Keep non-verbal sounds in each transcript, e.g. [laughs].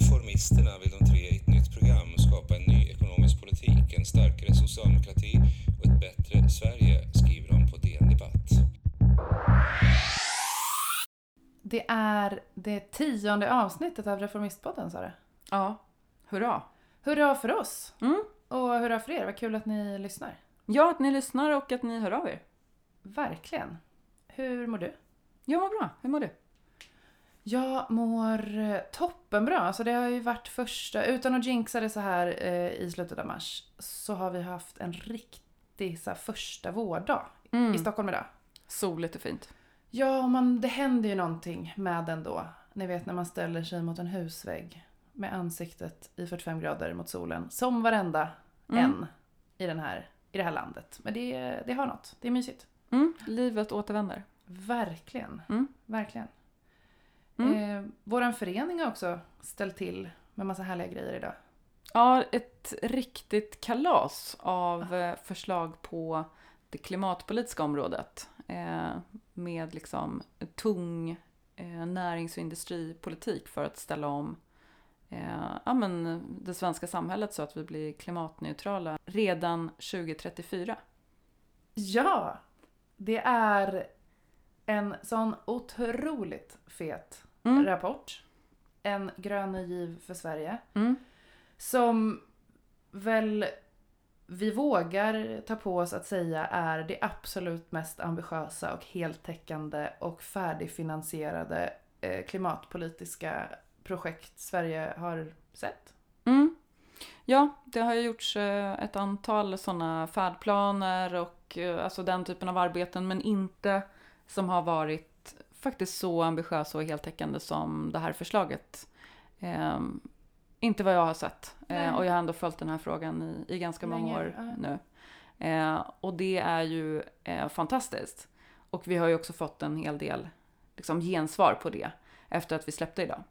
Reformisterna vill de tre i ett nytt program skapa en ny ekonomisk politik, en starkare socialdemokrati och ett bättre Sverige, skriver de på DN Debatt. Det är det tionde avsnittet av Reformistpodden, sa du? Ja, hurra. Hurra för oss! Mm. Och hurra för er, vad kul att ni lyssnar. Ja, att ni lyssnar och att ni hör av er. Verkligen. Hur mår du? Jag mår bra. Hur mår du? Jag mår eh, toppenbra. Alltså det har ju varit första, utan att jinxa det så här eh, i slutet av mars, så har vi haft en riktig så här, första vårdag Mm. i Stockholm idag. Soligt och fint. Ja, man, det händer ju någonting med den då. Ni vet när man ställer sig mot en husvägg med ansiktet i 45 grader mot solen. Som varenda Mm. en i, den här, i det här landet. Men det, det har något. Det är mysigt. Mm. Livet återvänder. Verkligen. Mm. Verkligen. Mm. Eh, våran förening har också ställt till med massa härliga grejer idag. Ja, ett riktigt kalas av eh, förslag på det klimatpolitiska området. Eh, med liksom tung eh, närings och industripolitik för att ställa om eh, ja, men det svenska samhället så att vi blir klimatneutrala redan 2034. Ja! Det är en sån otroligt fet Mm. rapport. En grön ny giv för Sverige. Mm. Som väl vi vågar ta på oss att säga är det absolut mest ambitiösa och heltäckande och färdigfinansierade eh, klimatpolitiska projekt Sverige har sett. Mm. Ja, det har ju gjorts eh, ett antal sådana färdplaner och eh, alltså den typen av arbeten, men inte som har varit faktiskt så ambitiösa och heltäckande som det här förslaget. Eh, inte vad jag har sett. Eh, och jag har ändå följt den här frågan i, i ganska många Länge, år ja. nu. Eh, och det är ju eh, fantastiskt. Och vi har ju också fått en hel del liksom, gensvar på det efter att vi släppte idag.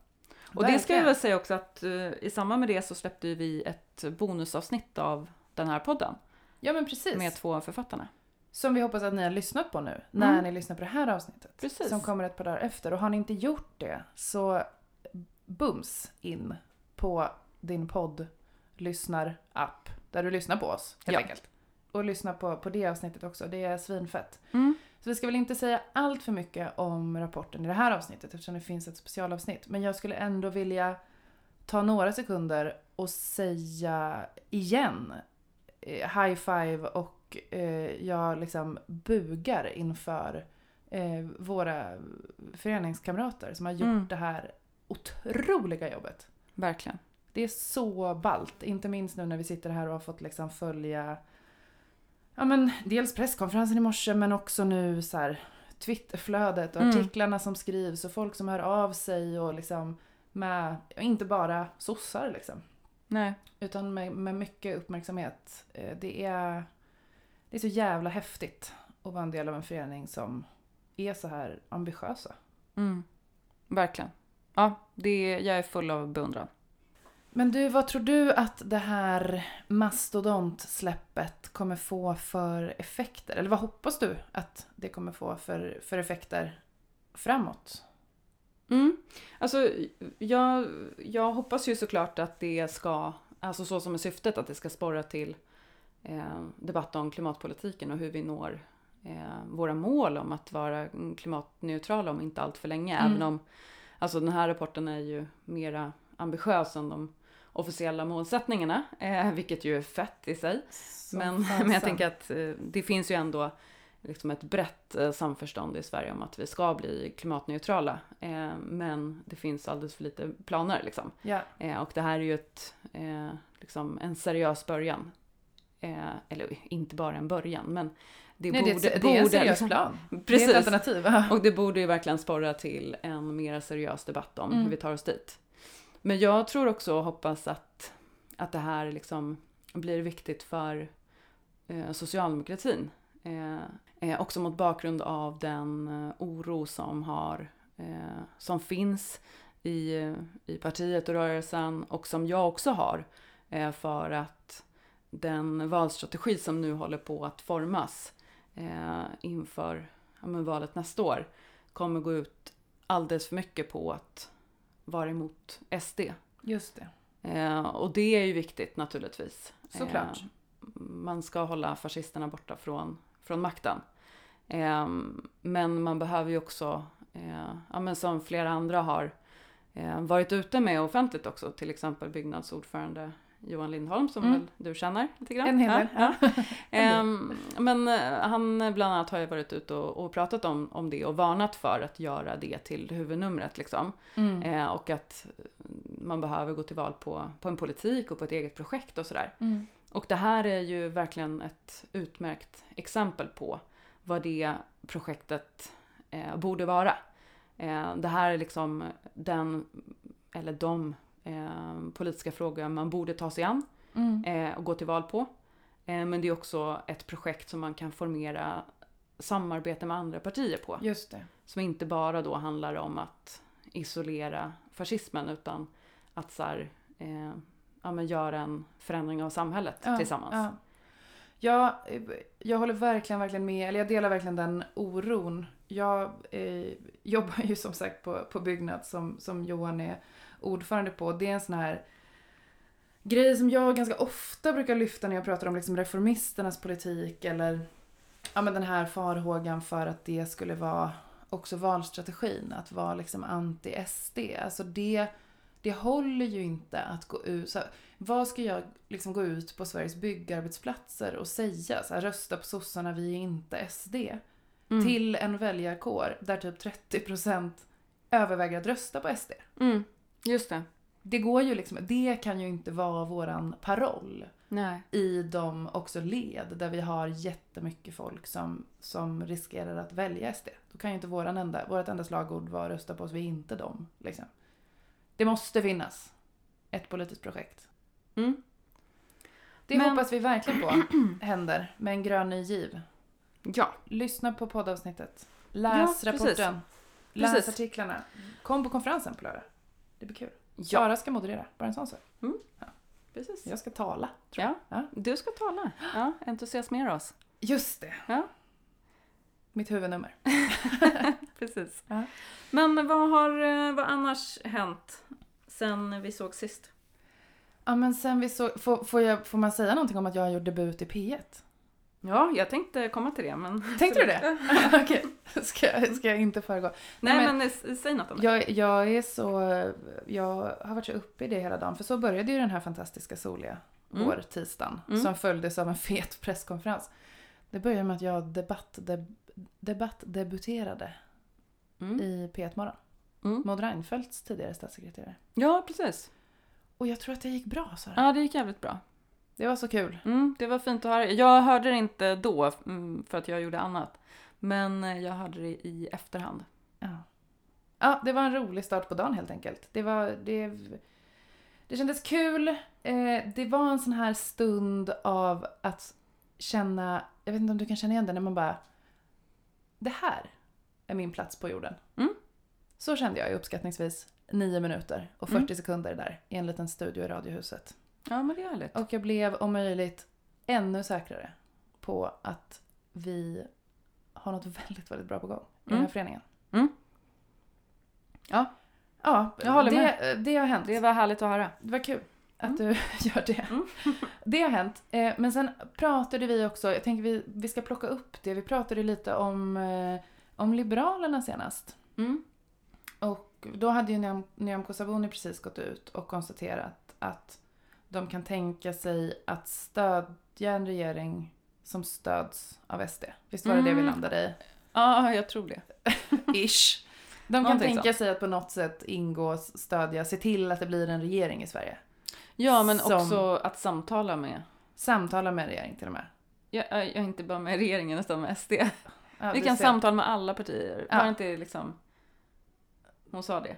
Och det ska jag väl säga också att eh, i samband med det så släppte vi ett bonusavsnitt av den här podden Ja men precis. med två författarna. Som vi hoppas att ni har lyssnat på nu när Mm. ni lyssnar på det här avsnittet. Precis. Som kommer ett par dagar efter. Och har ni inte gjort det så bums in på din podd lyssnar-app. Där du lyssnar på oss helt Ja. enkelt. Och lyssna på, på det avsnittet också. Det är svinfett. Mm. Så vi ska väl inte säga allt för mycket om rapporten i det här avsnittet eftersom det finns ett specialavsnitt. Men jag skulle ändå vilja ta några sekunder och säga igen eh, high five och eh, jag liksom bugar inför eh, våra föreningskamrater som har gjort Mm. det här otroliga jobbet. Verkligen. Det är så ballt, inte minst nu när vi sitter här och har fått liksom följa ja, men dels presskonferensen i morse men också nu så här Twitterflödet och Mm. artiklarna som skrivs och folk som hör av sig och liksom med, inte bara sossar liksom, Nej. utan med, med mycket uppmärksamhet. Eh, Det är, det är så jävla häftigt att vara en del av en förening som är så här ambitiösa. Mm. Verkligen. Ja, det, jag är full av beundran. Men du, vad tror du att det här mastodontsläppet kommer få för effekter? Eller vad hoppas du att det kommer få för, för effekter framåt? Mm. Alltså, jag, jag hoppas ju såklart att det ska, alltså så som är syftet, att det ska sporra till eh, debatt om klimatpolitiken och hur vi når eh, våra mål om att vara klimatneutrala om inte allt för länge. Mm. Även om alltså den här rapporten är ju mera ambitiös än de officiella målsättningarna, eh, vilket ju är fett i sig. Men, [laughs] men jag tänker att eh, det finns ju ändå liksom ett brett eh, samförstånd i Sverige om att vi ska bli klimatneutrala. Eh, men det finns alldeles för lite planer liksom. Ja, Eh, och det här är ju ett, eh, liksom en seriös början. Eh, eller inte bara en början, men det Nej, borde... det, det är en borde seriös plan. [laughs] Det är Precis. ett alternativ. Och det borde ju verkligen sporra till en mer seriös debatt om Mm. hur vi tar oss dit. Men jag tror också och hoppas att, att det här liksom blir viktigt för eh, socialdemokratin. Eh, eh, också mot bakgrund av den eh, oro som, har, eh, som finns i, i partiet och rörelsen och som jag också har för att den valstrategi som nu håller på att formas eh, inför ja, valet nästa år kommer gå ut alldeles för mycket på att vara emot SD. Just det. Eh, och det är ju viktigt naturligtvis. Såklart. Eh, man ska hålla fascisterna borta från, från makten. Eh, men man behöver ju också, eh, ja, men som flera andra har eh, varit ute med offentligt också, till exempel Byggnads ordförande Johan Lindholm som Mm. väl du känner lite grann. En hel del. Ja, Ja. [laughs] Ehm, men eh, han bland annat har ju varit ute och, och pratat om, om det och varnat för att göra det till huvudnumret liksom. Mm. Eh, och att man behöver gå till val på, på en politik och på ett eget projekt och sådär. Mm. Och det här är ju verkligen ett utmärkt exempel på vad det projektet eh, borde vara. Eh, det här är liksom den, eller de eh, politiska frågor man borde ta sig an Mm. eh, och gå till val på. Eh, men det är också ett projekt som man kan formera samarbete med andra partier på. Just det. Som inte bara då handlar om att isolera fascismen utan att så här, ja, men göra en förändring av samhället Ja, tillsammans. Ja. Jag, jag håller verkligen, verkligen med, eller jag delar verkligen den oron. Jag eh, jobbar ju som sagt på, på Byggnads som, som Johan är ordförande på. Det är en sån här grej som jag ganska ofta brukar lyfta när jag pratar om liksom reformisternas politik eller ja, men den här farhågan för att det skulle vara också valstrategin, att vara liksom anti-SD. Alltså det, det håller ju inte att gå ut. Så här, vad ska jag liksom gå ut på Sveriges byggarbetsplatser och säga? Så här, rösta på sossarna, vi är inte SD. Mm. Till en väljarkår där typ 30% överväger att rösta på SD. Mm. Just det. Det går ju liksom, det kan ju inte vara våran paroll Nej. i de också led där vi har jättemycket folk som, som riskerar att välja SD. Då kan ju inte våran enda, vårt enda slagord vara rösta på oss, vi är inte dem. Liksom. Det måste finnas ett politiskt projekt. Mm. Det Men- hoppas vi verkligen på [clears throat] händer med en grön ny giv. Ja. Lyssna på poddavsnittet. Läs Ja, precis. rapporten. Läs Precis. artiklarna. Kom på konferensen på lördag. Det blir kul. Ja. Sara ska moderera, bara en sån sak. Precis. Jag ska tala. Ja. Ja. Du ska tala. Ja, entusiasmera oss. Just det. Ja. Mitt huvudnummer. [laughs] Precis. Ja. Men vad har eh, vad annars hänt sen vi såg sist? Ja men sen vi så, får, får, jag, får man säga någonting om att jag har gjort debut i P1? Ja, jag tänkte komma till det men... Tänkte du det? [laughs] Okej, [laughs] ska, jag- ska jag inte föregå? Nej Nej, men, men- säg något om det. Jag, jag är så, jag har varit så uppe i det hela dagen för så började ju den här fantastiska soliga Mm. vårtisdagen Mm. som följdes av en fet presskonferens. Det började med att jag debatt, deb, debattdebuterade Mm. i P1 Morgon. Mm. Maud Reinfeldts tidigare statssekreterare. Ja, precis. Och jag tror att det gick bra Sara. Ja, det gick jävligt bra. Det var så kul. Mm, det var fint att höra. Jag hörde det inte då mm, för att jag gjorde annat. Men eh, jag hörde det i efterhand. Ja. ja, det var en rolig start på dagen helt enkelt. Det var, det, det kändes kul. Eh, det var en sån här stund av att känna, jag vet inte om du kan känna igen det när man bara, det här är min plats på jorden. Mm. Så kände jag i uppskattningsvis nio minuter och 40 Mm. sekunder där i en liten studio i Radiohuset. Ja, men det är härligt. Och jag blev om möjligt ännu säkrare på att vi har något [laughs] väldigt, väldigt bra på gång i den här Mm. föreningen. Mm. Ja. Ja, Jag håller det, med. det har hänt. Det var härligt att höra. Det var kul att Mm. du [laughs] gör det. [laughs] Det har hänt. Eh, Men sen pratade vi också, jag tänker vi, vi ska plocka upp det, vi pratade lite om, eh, om Liberalerna senast. Mm. Och då hade ju Nyam- Nyamko Sabuni precis gått ut och konstaterat att de kan tänka sig att stödja en regering som stöds av SD. Visst var det det vi Mm. landade i? Ja, jag tror det. [laughs] Ish. De kan Någonting tänka sig att på något sätt ingå, stödja, se till att det blir en regering i Sverige. Ja, men Som- också att samtala med. Samtala med regering till och med. Jag, jag, är inte bara med regeringen utan med SD. Ja, Vi kan ser. samtala med alla partier. Ja. Var det inte liksom... Hon sa det.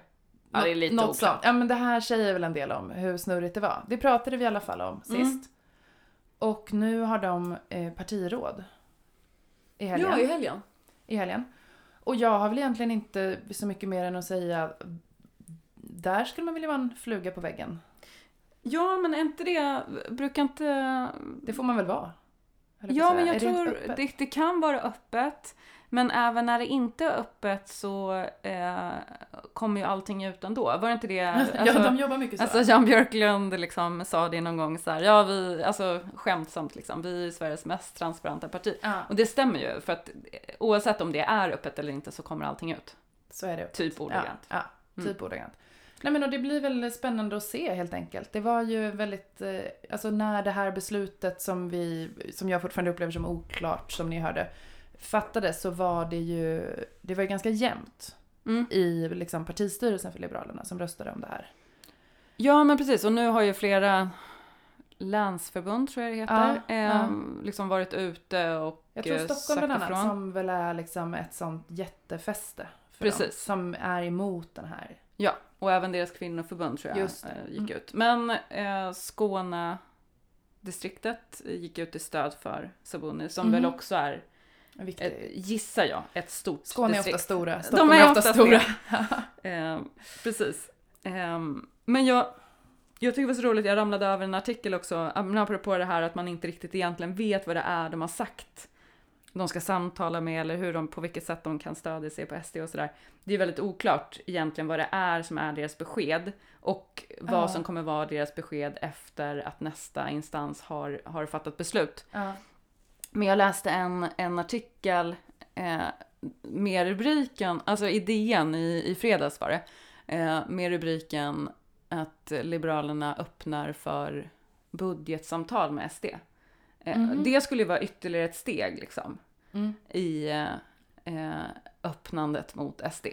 Ja, det är lite Något oklart. Ja, men det här säger väl en del om hur snurrigt det var. Det pratade vi i alla fall om sist. Mm. Och nu har de eh, partiråd i helgen. Ja, i helgen. i helgen. Och jag har väl egentligen inte så mycket mer än att säga där skulle man vilja vara en fluga på väggen. Ja, men är inte det... Brukar inte... Det får man väl vara? Ja, men jag Är tror det, det kan vara öppet. Men även när det inte är öppet så eh, kommer ju allting ut ändå. Var det inte det? [laughs] ja, de jobbar mycket så. Alltså Jan Björklund liksom sa det någon gång så här, ja vi, alltså skämtsamt liksom, vi är Sveriges mest transparenta parti. ja, Och det stämmer ju, för att oavsett om det är öppet eller inte så kommer allting ut. så är det. Typ Ja, ordagrant. ja Mm. typ ordagrant. Nej men och det blir väl spännande att se helt enkelt. Det var ju väldigt, eh, alltså när det här beslutet som vi, som jag fortfarande upplever som oklart som ni hörde, fattades så var det ju, det var ju ganska jämnt Mm. i liksom partistyrelsen för Liberalerna som röstade om det här. Ja men precis, och nu har ju flera länsförbund tror jag det heter, Ja, eh, ja. liksom varit ute och Jag tror eh, Stockholm bland annat ifrån. som väl är liksom ett sånt jättefäste. För Precis. Dem, som är emot den här. Ja, och även deras kvinnoförbund tror jag eh, gick Mm. ut. Men eh, Skåne distriktet gick ut i stöd för Sabuni som Mhm. väl också är, viktig... eh, gissar jag, ett stort Skåne är ofta stora, De Stockholm är är ofta ofta stora. [laughs] Eh, precis. Eh, men jag, jag tycker det var så roligt, jag ramlade över en artikel också, apropå det här att man inte riktigt egentligen vet vad det är de har sagt. De ska samtala med eller hur de, på vilket sätt de kan stödja sig på SD och sådär. Det är väldigt oklart egentligen vad det är som är deras besked och vad Ja. som kommer vara deras besked efter att nästa instans har, har fattat beslut. Ja. Men jag läste en, en artikel eh, med rubriken, alltså i DN i, i fredags var det, eh, med rubriken att Liberalerna öppnar för budgetsamtal med SD. Eh, Mhm. Det skulle ju vara ytterligare ett steg liksom Mm. i eh, öppnandet mot SD.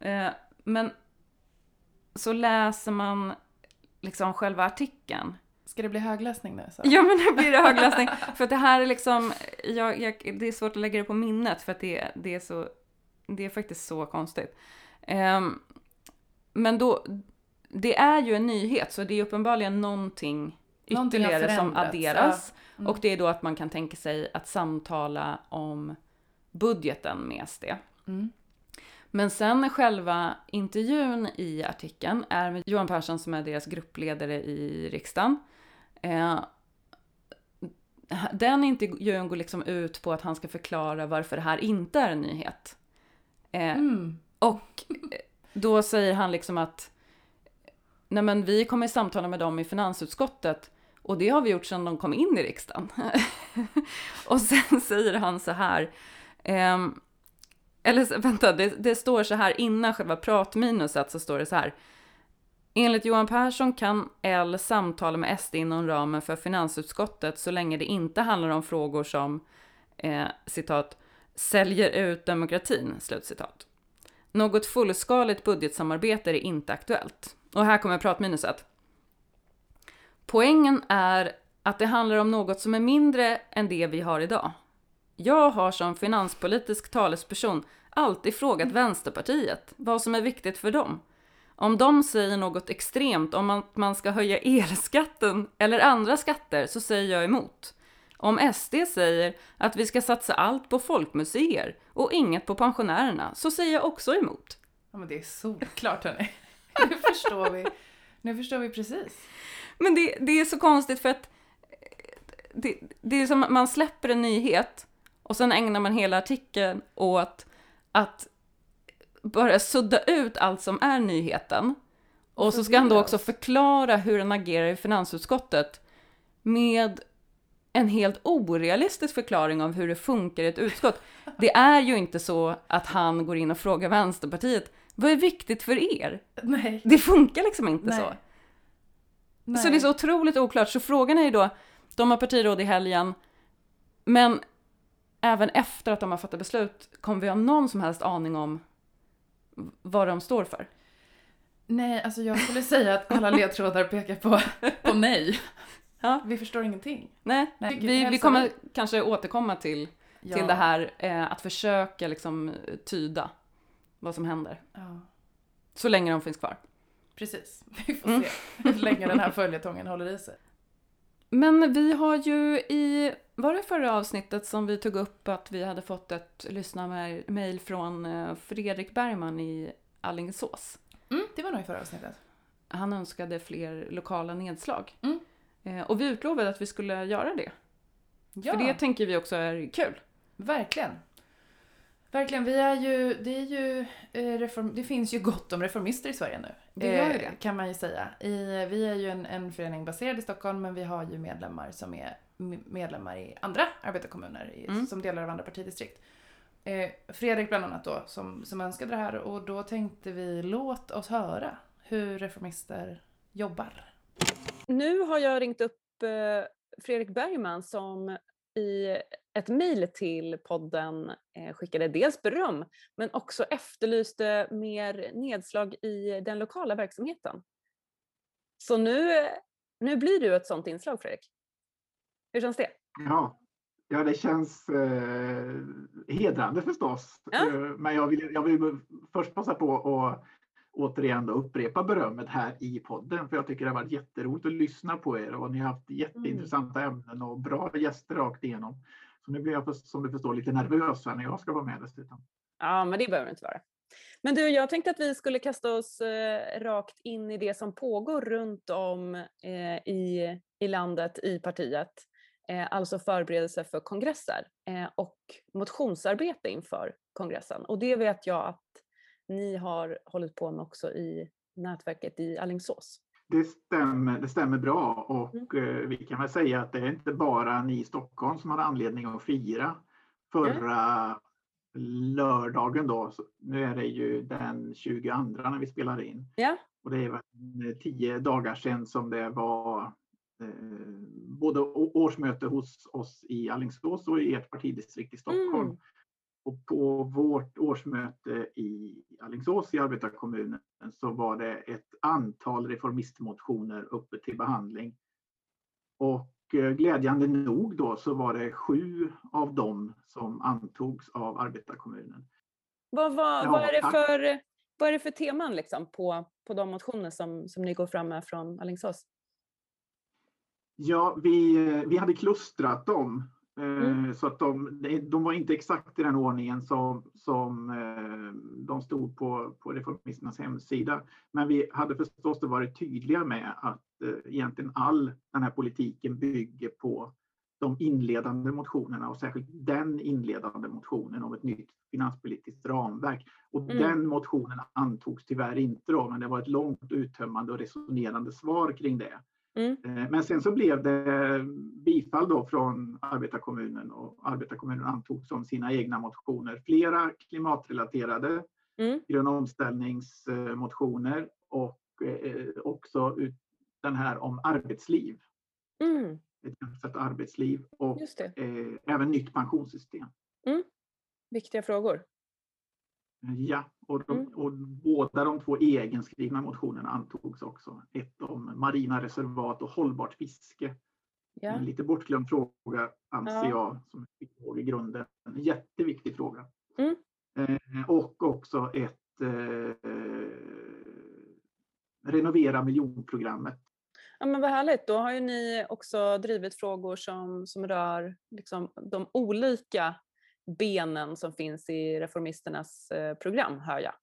Eh, men så läser man liksom själva artikeln Ska det bli högläsning nu? Så? Ja men nu blir det högläsning. [laughs] för att det här är liksom, jag, jag, det är svårt att lägga det på minnet för att det, det är så, det är faktiskt så konstigt. Ehm, men då, det är ju en nyhet så det är uppenbarligen någonting ytterligare som adderas. Mm. Och det är då att man kan tänka sig att samtala om budgeten med SD. Mm. Men sen själva intervjun i artikeln är med Johan Persson som är deras gruppledare i riksdagen. Eh, den intervjun går liksom ut på att han ska förklara varför det här inte är en nyhet. Eh, Mm. och eh, då säger han liksom att Nej men vi kommer samtala med dem i finansutskottet och det har vi gjort sedan de kom in i riksdagen. [laughs] och sen säger han så här. ehm, eller vänta, det, det står så här innan själva pratminuset så står det så här. Enligt Johan Persson kan L samtala med SD inom ramen för finansutskottet så länge det inte handlar om frågor som eh, citat säljer ut demokratin, slutcitat. Något fullskaligt budgetsamarbete är inte aktuellt. Och här kommer pratminuset. Poängen är att det handlar om något som är mindre än det vi har idag. Jag har som finanspolitisk talesperson alltid frågat Vänsterpartiet vad som är viktigt för dem. Om de säger något extremt om att man ska höja elskatten eller andra skatter så säger jag emot. Om SD säger att vi ska satsa allt på folkmuseer och inget på pensionärerna så säger jag också emot. Ja, men det är solklart hörni. [laughs] Nu förstår vi. Nu förstår vi precis. Men det, det är så konstigt för att det, det är som att man släpper en nyhet och sen ägnar man hela artikeln åt att bara sudda ut allt som är nyheten. Och så ska han då också förklara hur han agerar i finansutskottet med en helt orealistisk förklaring av hur det funkar i ett utskott. [laughs] Det är ju inte så att han går in och frågar Vänsterpartiet vad är viktigt för er? Nej. Det funkar liksom inte Nej. så. Nej. Så det är så otroligt oklart. Så frågan är ju då, de har partiråd i helgen, men även efter att de har fattat beslut, kommer vi ha någon som helst aning om vad de står för? Nej, alltså jag skulle säga att alla ledtrådar pekar på, på nej. [laughs] Ja. Vi förstår ingenting. Nej, Nej, vi, vi kommer kanske återkomma till, Ja. till det här eh, att försöka liksom tyda vad som händer. Ja, Så länge de finns kvar. precis. [laughs] Vi får Mm. se hur länge den här följetongen håller i sig. Men vi har ju i, var det förra avsnittet som vi tog upp att vi hade fått ett lyssnarmail från eh, Fredrik Bergman i Alingsås. Mm, det var nog i förra avsnittet. Han önskade fler lokala nedslag. Mm. Eh, och vi utlovade att vi skulle göra det. Ja, För det tänker vi också är kul. verkligen. Verkligen, vi är ju, det, är ju eh, reform, det finns ju gott om reformister i Sverige nu. Det gör ju det. Kan man ju säga. I, vi är ju en, en förening baserad i Stockholm men vi har ju medlemmar som är medlemmar i andra arbetarkommuner i, Mm. som delar av andra partidistrikt. Eh, Fredrik bland annat då som, som önskade det här och då tänkte vi låt oss höra hur reformister jobbar. Nu har jag ringt upp eh, Fredrik Bergman som i ett mejl till podden eh, skickade dels beröm men också efterlyste mer nedslag i den lokala verksamheten. Så nu, nu blir du ett sånt inslag Fredrik. Hur känns det? Ja, ja det känns eh, hedrande förstås. Ja. Eh, men jag vill, jag vill först passa på att återigen då upprepa berömmet här i podden. För jag tycker det har varit jätteroligt att lyssna på er och ni har haft jätteintressanta ämnen och bra gäster rakt igenom. Så nu blir jag som du förstår lite nervös när jag ska vara med dessutom. Ja, men det behöver det inte vara. Men du, jag tänkte att vi skulle kasta oss eh, rakt in i det som pågår runt om eh, i, i landet, i partiet. Eh, alltså förberedelse för kongresser eh, och motionsarbete inför kongressen. Och det vet jag att ni har hållit på med också i nätverket i Alingsås. Det stämmer, det stämmer bra och eh, vi kan väl säga att det är inte bara ni i Stockholm som hade anledning att fira förra lördagen då. Nu är det ju den 22 när vi spelar in. Ja. Och det är väl tio dagar sedan som det var både å- årsmöte hos oss i Alingsås och i ert partidistrikt i Stockholm. Mm. Och på vårt årsmöte i Alingsås i arbetarkommunen så var det ett antal reformistmotioner uppe till behandling. Och eh, glädjande nog då så var det sju av dem som antogs av arbetarkommunen. Vad, vad, Ja, vad, är det för, vad är det för teman liksom på, på de motioner som, som ni går fram med från Alingsås? Ja, vi, vi hade klustrat dem. eh, Mm. Så att de, de var inte exakt i den ordningen som, som eh, de stod på, på Reformisternas hemsida. Men vi hade förstås varit tydliga med att eh, egentligen all den här politiken bygger på de inledande motionerna och särskilt den inledande motionen om ett nytt finanspolitiskt ramverk. Och Mm. den motionen antogs tyvärr inte då, men det var ett långt uttömmande och resonerande svar kring det. Mm. Eh, Men sen så blev det bifall då från arbetarkommunen och arbetarkommunen antog som sina egna motioner flera klimatrelaterade Mm. gröna omställningsmotioner och eh, också den här om arbetsliv, Mm. ett jämställt arbetsliv och eh, även nytt pensionssystem. Viktiga frågor. Ja, och, de, Mm. och båda de två egenskrivna motionerna antogs också. Ett om marina reservat och hållbart fiske. Ja. En lite bortglömd fråga anser Ja. jag som är fråga i grunden. En jätteviktig fråga. Mm. Eh, och också ett eh, renovera miljonprogrammet. Ja, men vad härligt. Då har ju ni också drivit frågor som, som rör liksom, de olika benen som finns i reformisternas eh, program, hör jag.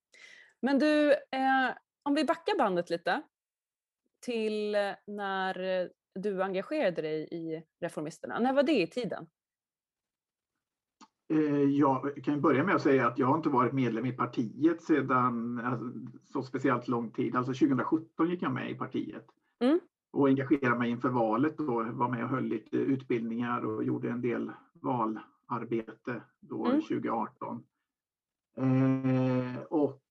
Men du, eh, om vi backar bandet lite till eh, när du engagerade dig i reformisterna. När var det i tiden? Eh, jag kan börja med att säga att jag har inte varit medlem i partiet sedan alltså, så speciellt lång tid. Alltså 2017 gick jag med i partiet. Mm. Och engagerade mig inför valet och var med och höll lite utbildningar och gjorde en del valarbete då Mm. 2018. Eh, och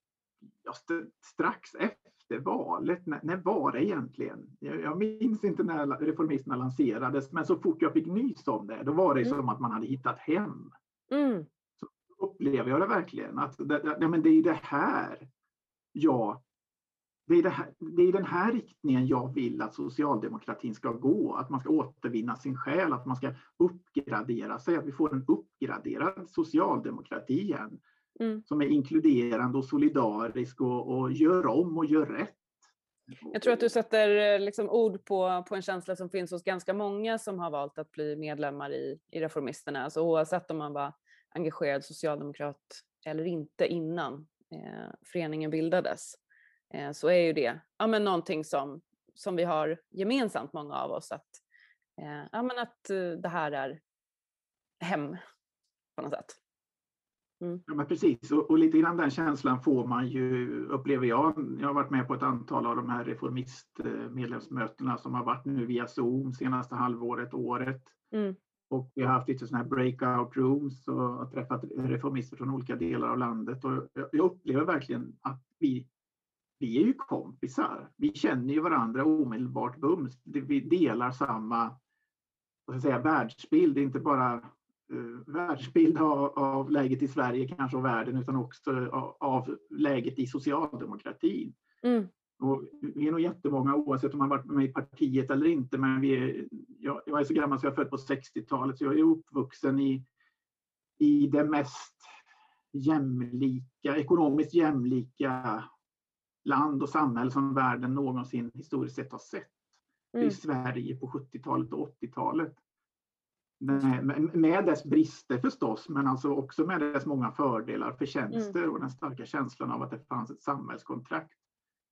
strax efter valet, när, när var det egentligen? Jag, jag minns inte när reformisterna lanserades, men så fort jag fick nys om det, då var det Mm. som att man hade hittat hem Mm. upplever jag det verkligen. Att det, det, ja, men det är det här jag det är, det, här, det är i den här riktningen jag vill att socialdemokratin ska gå. Att man ska återvinna sin själ, att man ska uppgradera sig, att vi får en uppgraderad socialdemokrati igen. Mm. Som är inkluderande och solidarisk och, och gör om och gör rätt. Jag tror att du sätter eh, liksom ord på, på en känsla som finns hos ganska många som har valt att bli medlemmar i, i Reformisterna. Alltså oavsett om man var engagerad socialdemokrat eller inte innan eh, föreningen bildades så är ju det ja, men någonting som, som vi har gemensamt, många av oss. Att, eh, ja, men att eh, det här är hem på något sätt. Mm. Ja, men precis. Och, och, lite grann den känslan får man ju, upplever jag. Jag har varit med på ett antal av de här reformistmedlemsmötena som har varit nu via Zoom senaste halvåret, året. Mm. Och vi har haft lite sådana här breakout rooms och träffat reformister från olika delar av landet. Och jag upplever verkligen att vi, vi är ju kompisar. Vi känner ju varandra omedelbart bums. Vi delar samma vad ska jag säga, världsbild, inte bara uh, världsbild av, av, läget i Sverige kanske och världen utan också av, av läget i socialdemokratin. Mm. Och vi är nog jättemånga oavsett om man varit med i partiet eller inte men vi är, jag, jag är så gammal så jag är född på 60-talet så jag är uppvuxen i, i det mest jämlika, ekonomiskt jämlika land och samhälle som världen någonsin historiskt sett har sett. Mm. I Sverige på 70-talet och 80-talet. Med dess brister förstås, men alltså också med dess många fördelar, förtjänster mm. och den starka känslan av att det fanns ett samhällskontrakt.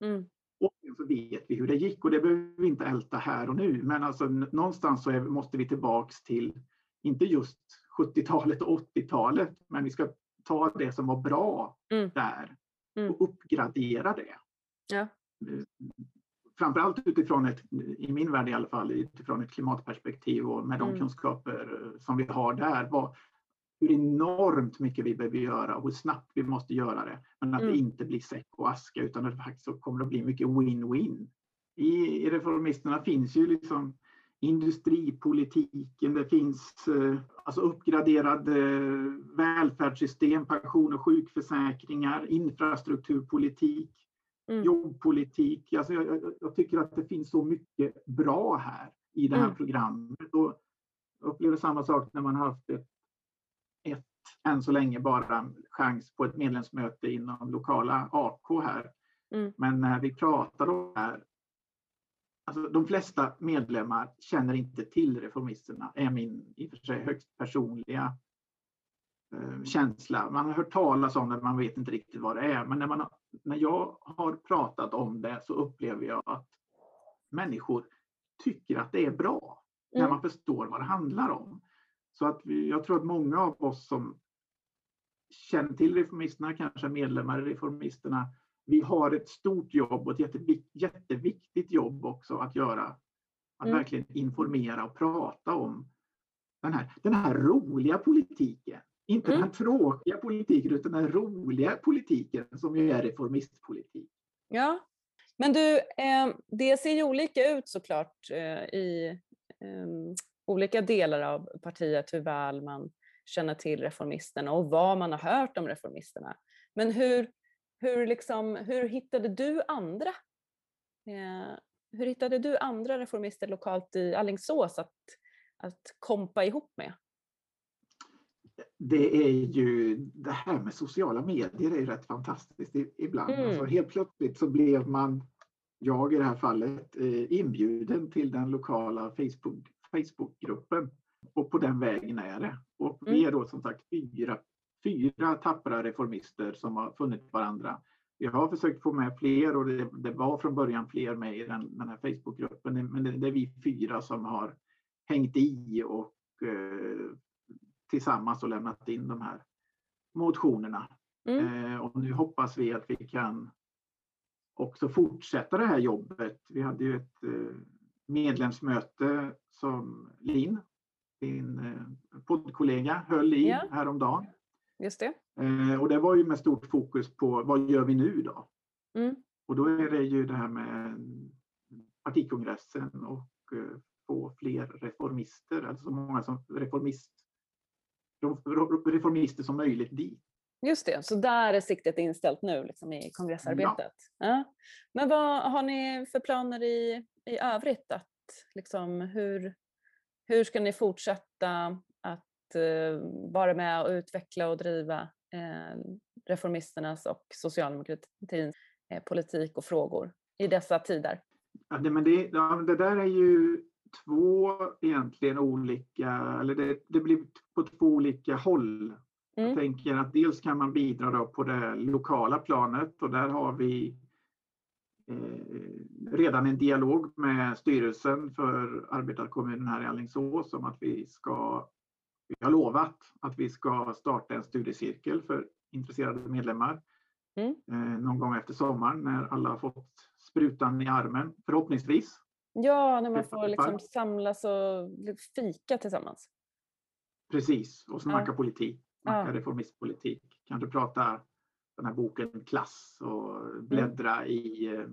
Mm. Och så vet vi hur det gick och det behöver vi inte älta här och nu. Men alltså, någonstans så är, måste vi tillbaks till, inte just 70-talet och 80-talet, men vi ska ta det som var bra mm. där Mm. och uppgradera det. Ja. Framförallt utifrån ett, i min värld i alla fall, utifrån ett klimatperspektiv och med de Mm. kunskaper som vi har där. Vad, hur enormt mycket vi behöver göra och hur snabbt vi måste göra det. Men att Mm. det inte blir säck och aska utan att det faktiskt kommer att bli mycket win-win. I, I reformisterna finns ju liksom industripolitiken, det finns eh, alltså uppgraderade välfärdssystem, pension och sjukförsäkringar, infrastrukturpolitik, Mm. jobbpolitik. Alltså jag, jag, jag tycker att det finns så mycket bra här i det här Mm. programmet. Och jag upplever samma sak när man har haft ett, ett, än så länge bara, chans på ett medlemsmöte inom lokala AK här. Mm. Men när vi pratar om det här, alltså de flesta medlemmar känner inte till reformisterna, är min i och för sig högst personliga känsla. Man har hört talas om det, man vet inte riktigt vad det är. Men när, man, när jag har pratat om det så upplever jag att människor tycker att det är bra när Mm. man förstår vad det handlar om. Så att vi, jag tror att många av oss som känner till reformisterna, kanske medlemmar i reformisterna, vi har ett stort jobb och ett jättevik- jätteviktigt jobb också att göra. Att Mm. verkligen informera och prata om den här, den här roliga politiken. Inte Mm. den tråkiga politiken utan den roliga politiken som ju är reformistpolitik. Ja, men du, eh, det ser ju olika ut såklart eh, i eh, olika delar av partiet hur väl man känner till reformisterna och vad man har hört om reformisterna. Men hur, hur, liksom, hur hittade du andra? Eh, hur hittade du andra reformister lokalt i Alingsås att, att kompa ihop med? Det är ju det här med sociala medier är ju rätt fantastiskt ibland. Mm. Alltså helt plötsligt så blev man, jag i det här fallet, eh, inbjuden till den lokala Facebook, Facebookgruppen. Och på den vägen är det. Och vi Mm. är då som sagt fyra, fyra tappra reformister som har funnit varandra. Vi har försökt få med fler och det, det var från början fler med i den, den här Facebookgruppen. Men det, det är vi fyra som har hängt i och eh, tillsammans och lämnat in de här motionerna. Mm. Eh, och nu hoppas vi att vi kan också fortsätta det här jobbet. Vi hade ju ett eh, medlemsmöte som Linn, din eh, poddkollega, höll i Ja. häromdagen. Just det. Och det var ju med stort fokus på vad gör vi nu då? Mm. Och då är det ju det här med partikongressen och få fler reformister, alltså så många som reformist, reformister som möjligt dit. Just det, så där är siktet inställt nu liksom, i kongressarbetet. Ja. Men vad har ni för planer i, i övrigt? Att, liksom, hur, hur ska ni fortsätta att eh, vara med och utveckla och driva eh, reformisternas och socialdemokratins eh, politik och frågor i dessa tider? Ja, det, men det, ja, det där är ju två egentligen olika, eller det, det blir på två olika håll. Jag Mm. tänker att dels kan man bidra på det lokala planet och där har vi eh, redan en dialog med styrelsen för arbetarkommunen här i Alingsås om att vi ska Vi har lovat att vi ska starta en studiecirkel för intresserade medlemmar Mm. eh, någon gång efter sommaren när alla har fått sprutan i armen, förhoppningsvis. Ja, när man får liksom samlas och fika tillsammans. Precis, och snacka Ja. politik, snacka Ja. reformistpolitik. Kanske prata den här boken Klass och bläddra Mm. i eh,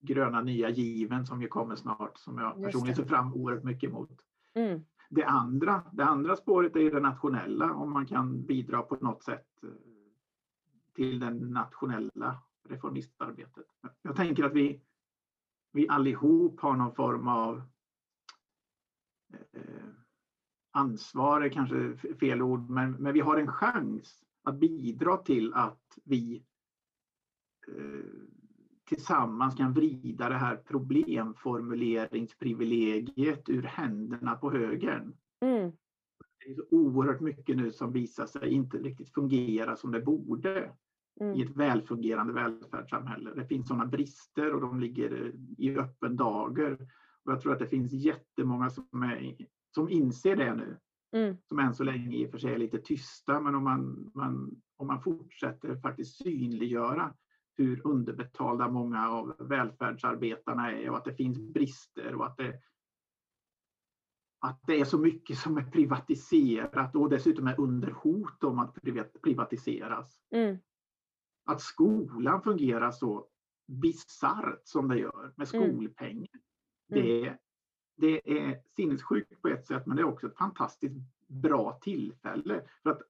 Gröna nya given som ju kommer snart, som jag Just personligen ser fram oerhört mycket emot. Mm. Det andra, det andra spåret är det nationella, om man kan bidra på något sätt eh, till det nationella reformistarbetet. Jag tänker att vi, vi allihop har någon form av eh, ansvar, är kanske fel ord, men, men vi har en chans att bidra till att vi eh, tillsammans kan vrida det här problemformuleringsprivilegiet ur händerna på högern. Mm. Det är så oerhört mycket nu som visar sig inte riktigt fungera som det borde i Mm. ett välfungerande välfärdssamhälle. Det finns sådana brister och de ligger i öppen dager. Och jag tror att det finns jättemånga som, är, som inser det nu, Mm. som än så länge i och för sig är lite tysta, men om man, man, om man fortsätter faktiskt synliggöra hur underbetalda många av välfärdsarbetarna är och att det finns brister och att det, att det är så mycket som är privatiserat och dessutom är under hot om att privat- privatiseras Mm. Att skolan fungerar så bisarrt som det gör med Mm. skolpengen. Det, det är sinnessjukt på ett sätt men det är också ett fantastiskt bra tillfälle. För att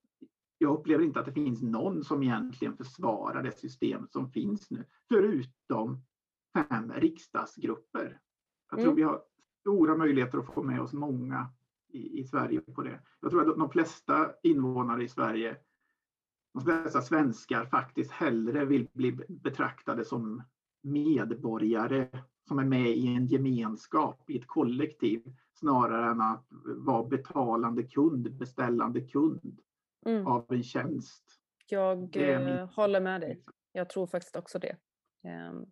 jag upplever inte att det finns någon som egentligen försvarar det system som finns nu. Förutom fem riksdagsgrupper. Jag tror Mm. vi har stora möjligheter att få med oss många i, i Sverige på det. Jag tror att de flesta invånare i Sverige de flesta svenskar faktiskt hellre vill bli betraktade som medborgare som är med i en gemenskap, i ett kollektiv, snarare än att vara betalande kund, beställande kund Mm. av en tjänst. Jag är eh, min- håller med dig. Jag tror faktiskt också det. Ehm,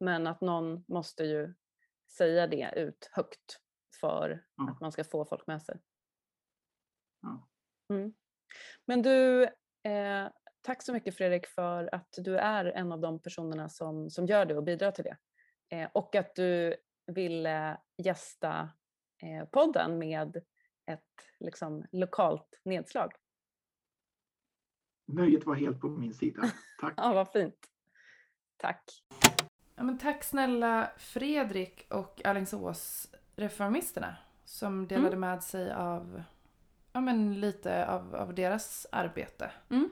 Men att någon måste ju säga det ut högt för Ja. att man ska få folk med sig. Ja. Mm. Men du, eh, tack så mycket Fredrik för att du är en av de personerna som, som gör det och bidrar till det. Eh, och att du ville gästa eh, podden med ett liksom, lokalt nedslag. Nöjet var helt på min sida. [laughs] Tack. Ja, vad fint. Tack. Ja, men tack snälla Fredrik och Alingsås reformisterna som delade med sig av ja, men lite av, av deras arbete. Mm.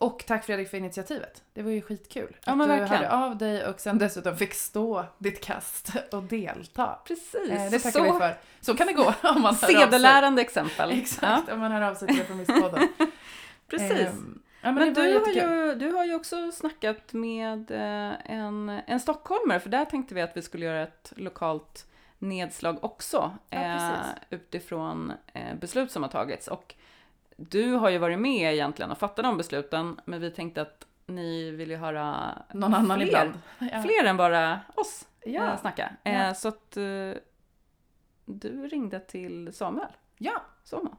Och tack Fredrik för initiativet. Det var ju skitkul. Ja, att men du verkligen. hörde av dig och sen dessutom fick stå ditt kast och delta. Precis. Eh, det tackar så vi för. Så kan det gå om man hör. Sedelärande exempel. [laughs] Exakt, om man hör av sig till Reformistpodden. Ja, [laughs] precis. Ehm, ja, men, Men, du, har ju, du har ju också snackat med eh, en, en stockholmare, för där tänkte vi att vi skulle göra ett lokalt nedslag också Ja, eh, utifrån eh, beslut som har tagits. Och du har ju varit med egentligen och fattat de besluten, men vi tänkte att ni vill ju höra Någon annan fler, ibland. Ja. fler än bara oss Ja. eh, snacka. Ja. Eh, så att eh, du ringde till Samuel. ja. Somo.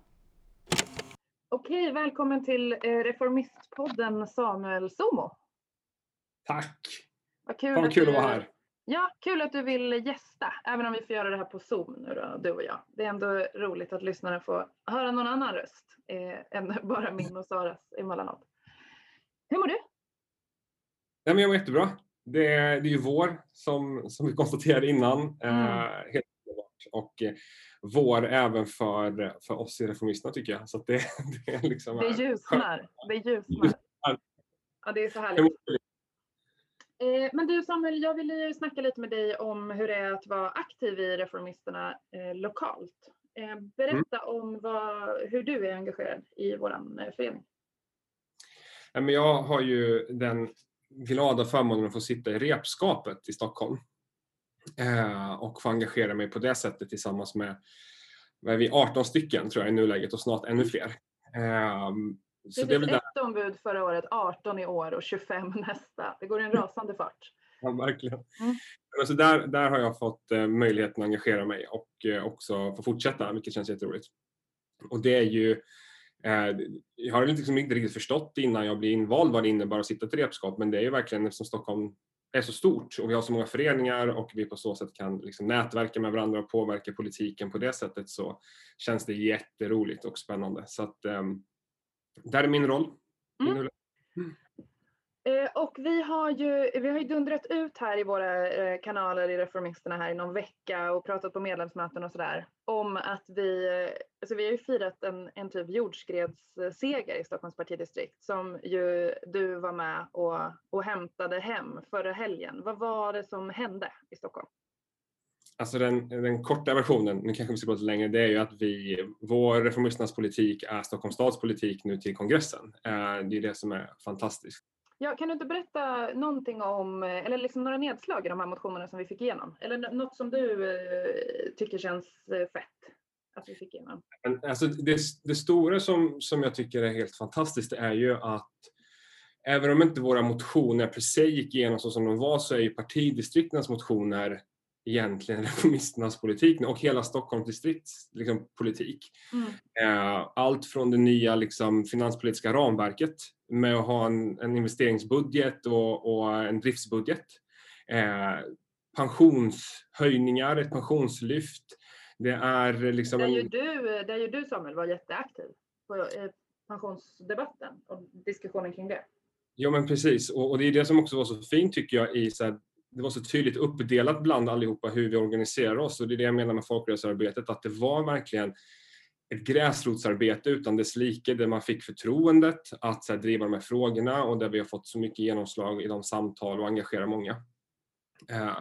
Okej, välkommen till eh, Reformistpodden Samuel Somo. Tack! Vad kul, vad kul att vara här. Ja, kul att du vill gästa, även om vi får göra det här på Zoom nu då, du och jag. Det är ändå roligt att lyssnarna får höra någon annan röst eh, än [laughs] bara min och Saras emellanåt. Hur mår du? Nej, men jag mår jättebra. Det är, det är ju vår, som, som vi konstaterade innan. Mm. Eh, helt underbart. Och eh, vår även för, för oss i Reformisterna tycker jag. Så det, [laughs] det är liksom... Det ljusnar. Det ljusnar. Ja, det är så härligt. Eh, men du Samuel, jag ville ju snacka lite med dig om hur det är att vara aktiv i Reformisterna eh, lokalt. Eh, berätta om vad, hur du är engagerad i vår förening. Jag har ju den glada förmånen att få sitta i repskapet i Stockholm. Och få engagera mig på det sättet tillsammans med, vad är vi 18 stycken tror jag i nuläget och snart ännu fler. Det där, ett ombud förra året, 18 i år och 25 [laughs] nästa. Det går i en rasande fart. ja, verkligen. Mm. Men så där, där har jag fått eh, möjligheten att engagera mig och eh, också få fortsätta, vilket känns jätteroligt. Och det är ju Eh, jag har liksom inte riktigt förstått innan jag blev invald vad det innebär att sitta i ett repskap, men det är ju verkligen eftersom Stockholm är så stort och vi har så många föreningar och vi på så sätt kan liksom nätverka med varandra och påverka politiken på det sättet så känns det jätteroligt och spännande. Så att, um, där är min roll. Mm. Mm. Eh, och vi har, ju, vi har ju dundrat ut här i våra eh, kanaler i Reformisterna här i någon vecka och pratat på medlemsmöten och sådär om att vi, alltså vi har ju firat en, en typ jordskredsseger i Stockholms partidistrikt som ju du var med och, och hämtade hem förra helgen. Vad var det som hände i Stockholm? Alltså den, den korta versionen, nu kanske vi ska lite längre, det är ju att vi, vår Reformisternas politik är Stockholms stads politik nu till kongressen. Eh, det är det som är fantastiskt. Ja, kan du inte berätta någonting om, eller liksom några nedslag i de här motionerna som vi fick igenom? Eller något som du eh, tycker känns eh, fett att vi fick igenom? Alltså det, det stora som, som jag tycker är helt fantastiskt är ju att även om inte våra motioner per se gick igenom så som de var så är ju partidistriktens motioner egentligen [laughs] reformisternas politik och hela Stockholms distrikts liksom, politik. Mm. Eh, allt från det nya liksom, finanspolitiska ramverket med att ha en, en investeringsbudget och, och, en driftsbudget. Eh, pensionshöjningar, ett pensionslyft. Det är liksom... Där ju du, där ju du Samuel var jätteaktiv på eh, pensionsdebatten och diskussionen kring det. Ja men precis och, och, det är det som också var så fint tycker jag i så här, det var så tydligt uppdelat bland allihopa hur vi organiserar oss och det är det jag menar med folkrörelsearbetet, att det var verkligen ett gräsrotsarbete utan dess like där man fick förtroendet att här, driva de här frågorna och där vi har fått så mycket genomslag i de samtal och engagerar många. Uh,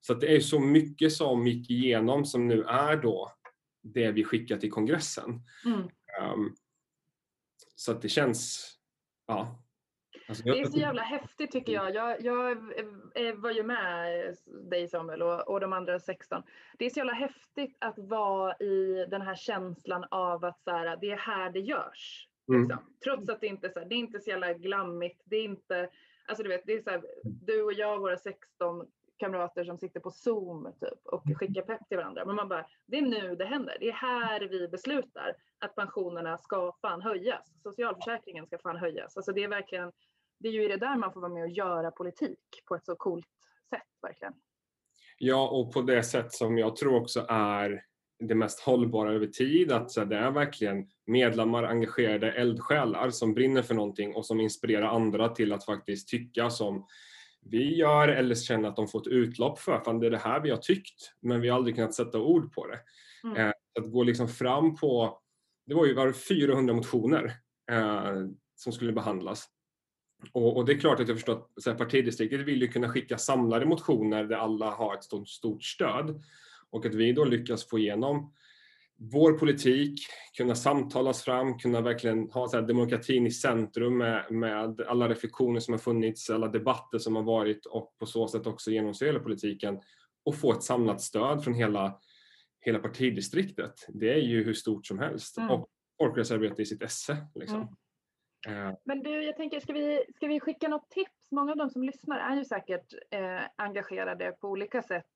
så det är så mycket som gick igenom som nu är då det vi skickar till kongressen. Mm. Um, så att det känns, ja, Alltså, det är så jävla häftigt tycker jag. Jag, jag var ju med dig Samuel och, och de andra 16. Det är så jävla häftigt att vara i den här känslan av att så här, det är här det görs. Mm. Liksom. Trots att det inte så, här, det är inte så jävla glammigt. Det är inte, alltså du vet, det är så här, du och jag, våra 16 kamrater som sitter på Zoom typ, och skickar pepp till varandra. Men man bara, det är nu det händer. Det är här vi beslutar att pensionerna ska fan höjas. Socialförsäkringen ska fan höjas. Alltså det är verkligen, det är ju i det där man får vara med och göra politik på ett så coolt sätt verkligen. Ja, och på det sätt som jag tror också är det mest hållbara över tid, att så det är verkligen medlemmar, engagerade eldsjälar som brinner för någonting och som inspirerar andra till att faktiskt tycka som vi gör eller känna att de får ett utlopp för, fan det är det här vi har tyckt, men vi har aldrig kunnat sätta ord på det. Mm. Eh, att gå liksom fram på, det var ju var 400 motioner eh, som skulle behandlas och, och, det är klart att jag förstår att så här, partidistriktet vill ju kunna skicka samlade motioner där alla har ett stort, stort stöd. Och att vi då lyckas få igenom vår politik, kunna samtalas fram, kunna verkligen ha så här, demokratin i centrum med, med alla reflektioner som har funnits, alla debatter som har varit och på så sätt också genomsyra politiken och få ett samlat stöd från hela, hela partidistriktet. Det är ju hur stort som helst. Mm. Och folkrörelsearbete i sitt esse. Liksom. Mm. Men du, jag tänker, ska vi, ska vi skicka något tips? Många av de som lyssnar är ju säkert eh, engagerade på olika sätt.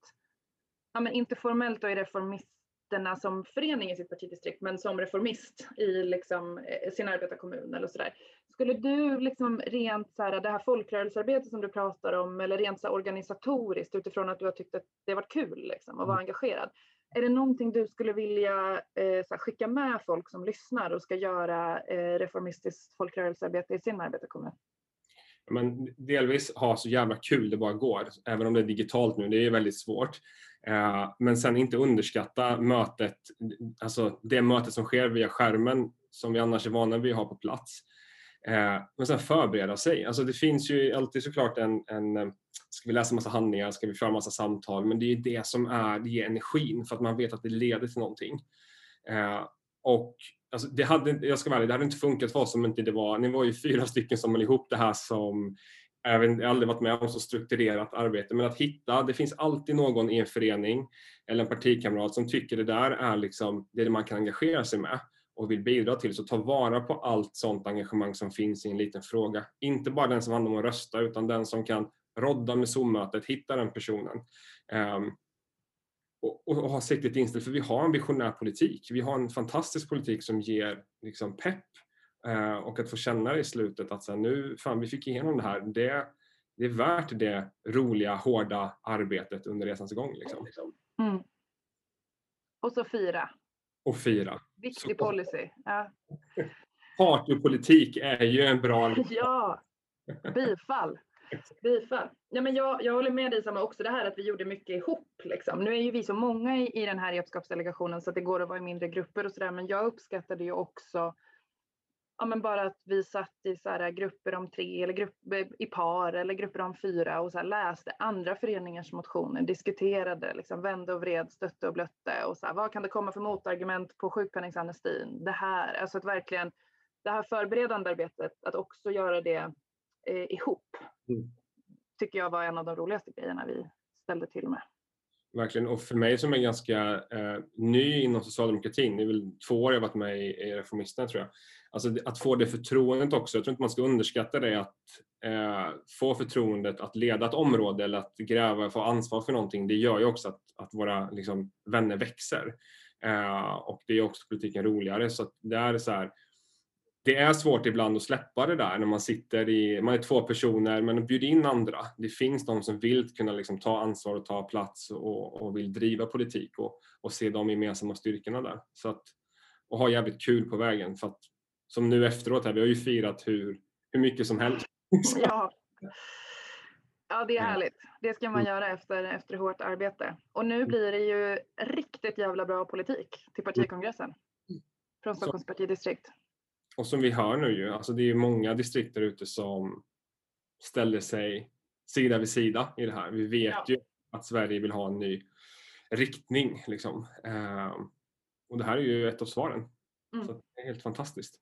Ja, men inte formellt och i Reformisterna som förening i sitt partidistrikt, men som reformist i liksom, eh, sin arbetarkommun eller sådär. Skulle du liksom rent så här, det här folkrörelsearbetet som du pratar om, eller rent så organisatoriskt utifrån att du har tyckt att det har varit kul liksom, att vara mm. engagerad. Är det någonting du skulle vilja eh, så skicka med folk som lyssnar och ska göra eh, reformistiskt folkrörelsearbete i sin arbetarkommun? Men delvis ha så jävla kul det bara går, även om det är digitalt nu, det är väldigt svårt. Eh, men sen inte underskatta mötet, alltså det mötet som sker via skärmen som vi annars är vana vid att ha på plats. Eh, men sen förbereda sig. Alltså det finns ju alltid såklart en, en eh, ska vi läsa massa handlingar, ska vi föra massa samtal, men det är det som är, det ger energin för att man vet att det leder till någonting. Eh, och alltså, det hade, jag ska vara ärlig, det hade inte funkat för oss om inte det var, ni var ju fyra stycken som höll ihop det här som jag har aldrig varit med om så strukturerat arbete, men att hitta, det finns alltid någon i en förening eller en partikamrat som tycker det där är liksom det man kan engagera sig med och vill bidra till. Så ta vara på allt sånt engagemang som finns i en liten fråga. Inte bara den som handlar om att rösta utan den som kan rodda med Zoom-mötet, hitta den personen. Um, och, och ha siktet inställt, för vi har en visionär politik. Vi har en fantastisk politik som ger liksom, pepp eh, och att få känna i slutet att så här, nu, fan vi fick igenom det här. Det, det är värt det roliga, hårda arbetet under resans gång. Liksom. Mm. Och så fira. Och fira. Viktig Så- policy. Ja. Partypolitik är ju en bra... [laughs] ja, bifall. Bifall. Ja, men jag, jag håller med dig Samma också det här att vi gjorde mycket ihop. Liksom. Nu är ju vi så många i, i den här redskapsdelegationen så att det går att vara i mindre grupper och sådär. Men jag uppskattade ju också ja, men bara att vi satt i så här grupper om tre eller grupper i par eller grupper om fyra och så här läste andra föreningars motioner, diskuterade, liksom, vände och vred, stötte och blötte och så här, vad kan det komma för motargument på sjukpenningsamnestin? Det här, alltså att verkligen det här förberedande arbetet, att också göra det eh, ihop, Mm. tycker jag var en av de roligaste grejerna vi ställde till med. Verkligen. Och för mig som är ganska eh, ny inom socialdemokratin, det är väl två år jag varit med i, i Reformisterna tror jag. Alltså att få det förtroendet också, jag tror inte man ska underskatta det att eh, få förtroendet att leda ett område eller att gräva, få ansvar för någonting, det gör ju också att, att våra liksom, vänner växer. Eh, och det är också politiken roligare. Så att det är så här, det är svårt ibland att släppa det där när man sitter i, man är två personer men bjud in andra. Det finns de som vill kunna liksom ta ansvar och ta plats och, och vill driva politik och, och se de gemensamma styrkorna där. Så att, och ha jävligt kul på vägen för att som nu efteråt här, vi har ju firat hur, hur mycket som helst. [laughs] Ja. ja, det är härligt. Det ska man Mm. göra efter, efter hårt arbete. Och nu blir det ju riktigt jävla bra politik till partikongressen. Från Stockholms partidistrikt. Och som vi hör nu ju, alltså det är många distrikt där ute som ställer sig sida vid sida i det här. Vi vet Ja. ju att Sverige vill ha en ny riktning. Liksom. Ehm, och det här är ju ett av svaren. Mm. Så det är helt fantastiskt.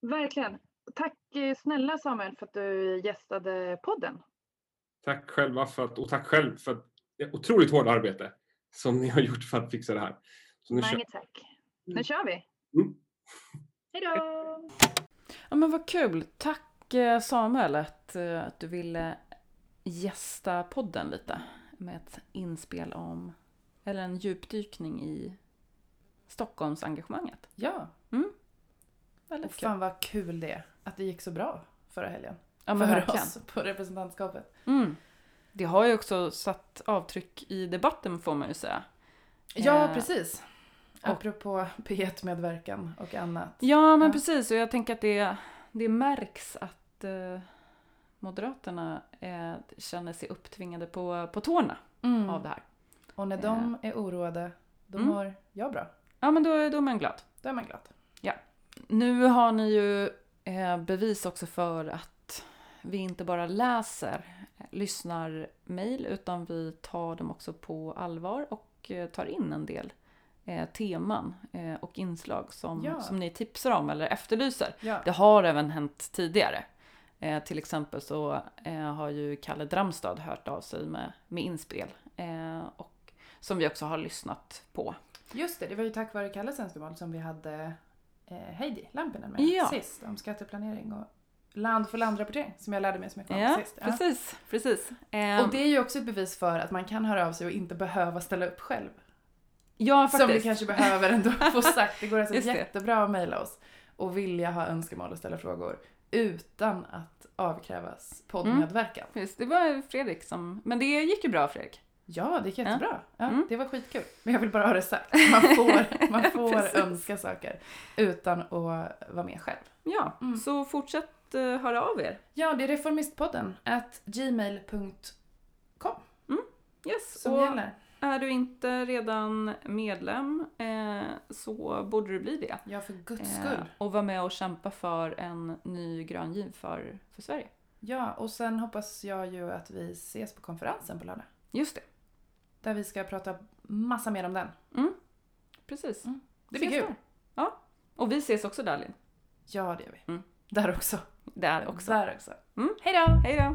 Verkligen. Tack eh, snälla Samuel för att du gästade podden. Tack själva för att, och tack själv för att det otroligt hårt arbete som ni har gjort för att fixa det här. Så nu kör Mange tack. Nu kör vi. Mm. Hej då! Ja men vad kul. Tack eh, Samuel att, eh, att du ville gästa podden lite. Med ett inspel om, eller en djupdykning i Stockholmsengagemanget. Ja, Väldigt och kul. fan vad kul det att det gick så bra förra helgen. Ja men för verkligen. oss på representantskapet. Mm. Det har ju också satt avtryck i debatten får man ju säga. Ja, Eh, precis. Apropå P1-medverkan och annat. Ja men Ja. precis och jag tänker att det, det märks att eh, Moderaterna eh, känner sig upptvingade på, på tårna Mm. av det här. Och när de är oroade, då Mm. mår jag bra. Ja men då, då är man glad. Då är man glad. Nu har ni ju eh, bevis också för att vi inte bara läser, eh, lyssnar mejl utan vi tar dem också på allvar och eh, tar in en del eh, teman eh, och inslag som, Ja. som ni tipsar om eller efterlyser. Ja. Det har även hänt tidigare. Eh, till exempel så eh, har ju Kalle Dramstad hört av sig med, med inspel eh, och som vi också har lyssnat på. Just det, det var ju tack vare Kalles önskemål som vi hade eh, Heidi Lampinen med Ja. sist om skatteplanering och land för landrapportering som jag lärde mig så mycket om Ja, sist. Ja. precis. precis. Och det är ju också ett bevis för att man kan höra av sig och inte behöva ställa upp själv. Ja, Som vi faktiskt. kanske behöver ändå [laughs] få sagt. Det går alltså Just det. jättebra att mejla oss och vilja ha önskemål och ställa frågor utan att avkrävas poddmedverkan. Precis, det var Fredrik som... Men det gick ju bra Fredrik. Ja, det gick jättebra. Ja, Mm. Det var skitkul. Men jag vill bara ha det sagt. Man får, [laughs] man får önska saker utan att vara med själv. Ja, Mm. så fortsätt uh, höra av er. Ja, det är reformistpodden at gmail.com Yes, som och gäller. Är du inte redan medlem eh, så borde du bli det. Ja, för guds Eh, skull. och vara med och kämpa för en ny grön giv för, för Sverige. Ja, och sen hoppas jag ju att vi ses på konferensen på lördag. Just det, Där vi ska prata massa mer om den. precis. Mm. Det blir kul. där. Ja, och vi ses också där Linn. Ja, det gör vi. Mm. Där också. Där också. Där också. Mm. Hej då! Hej då!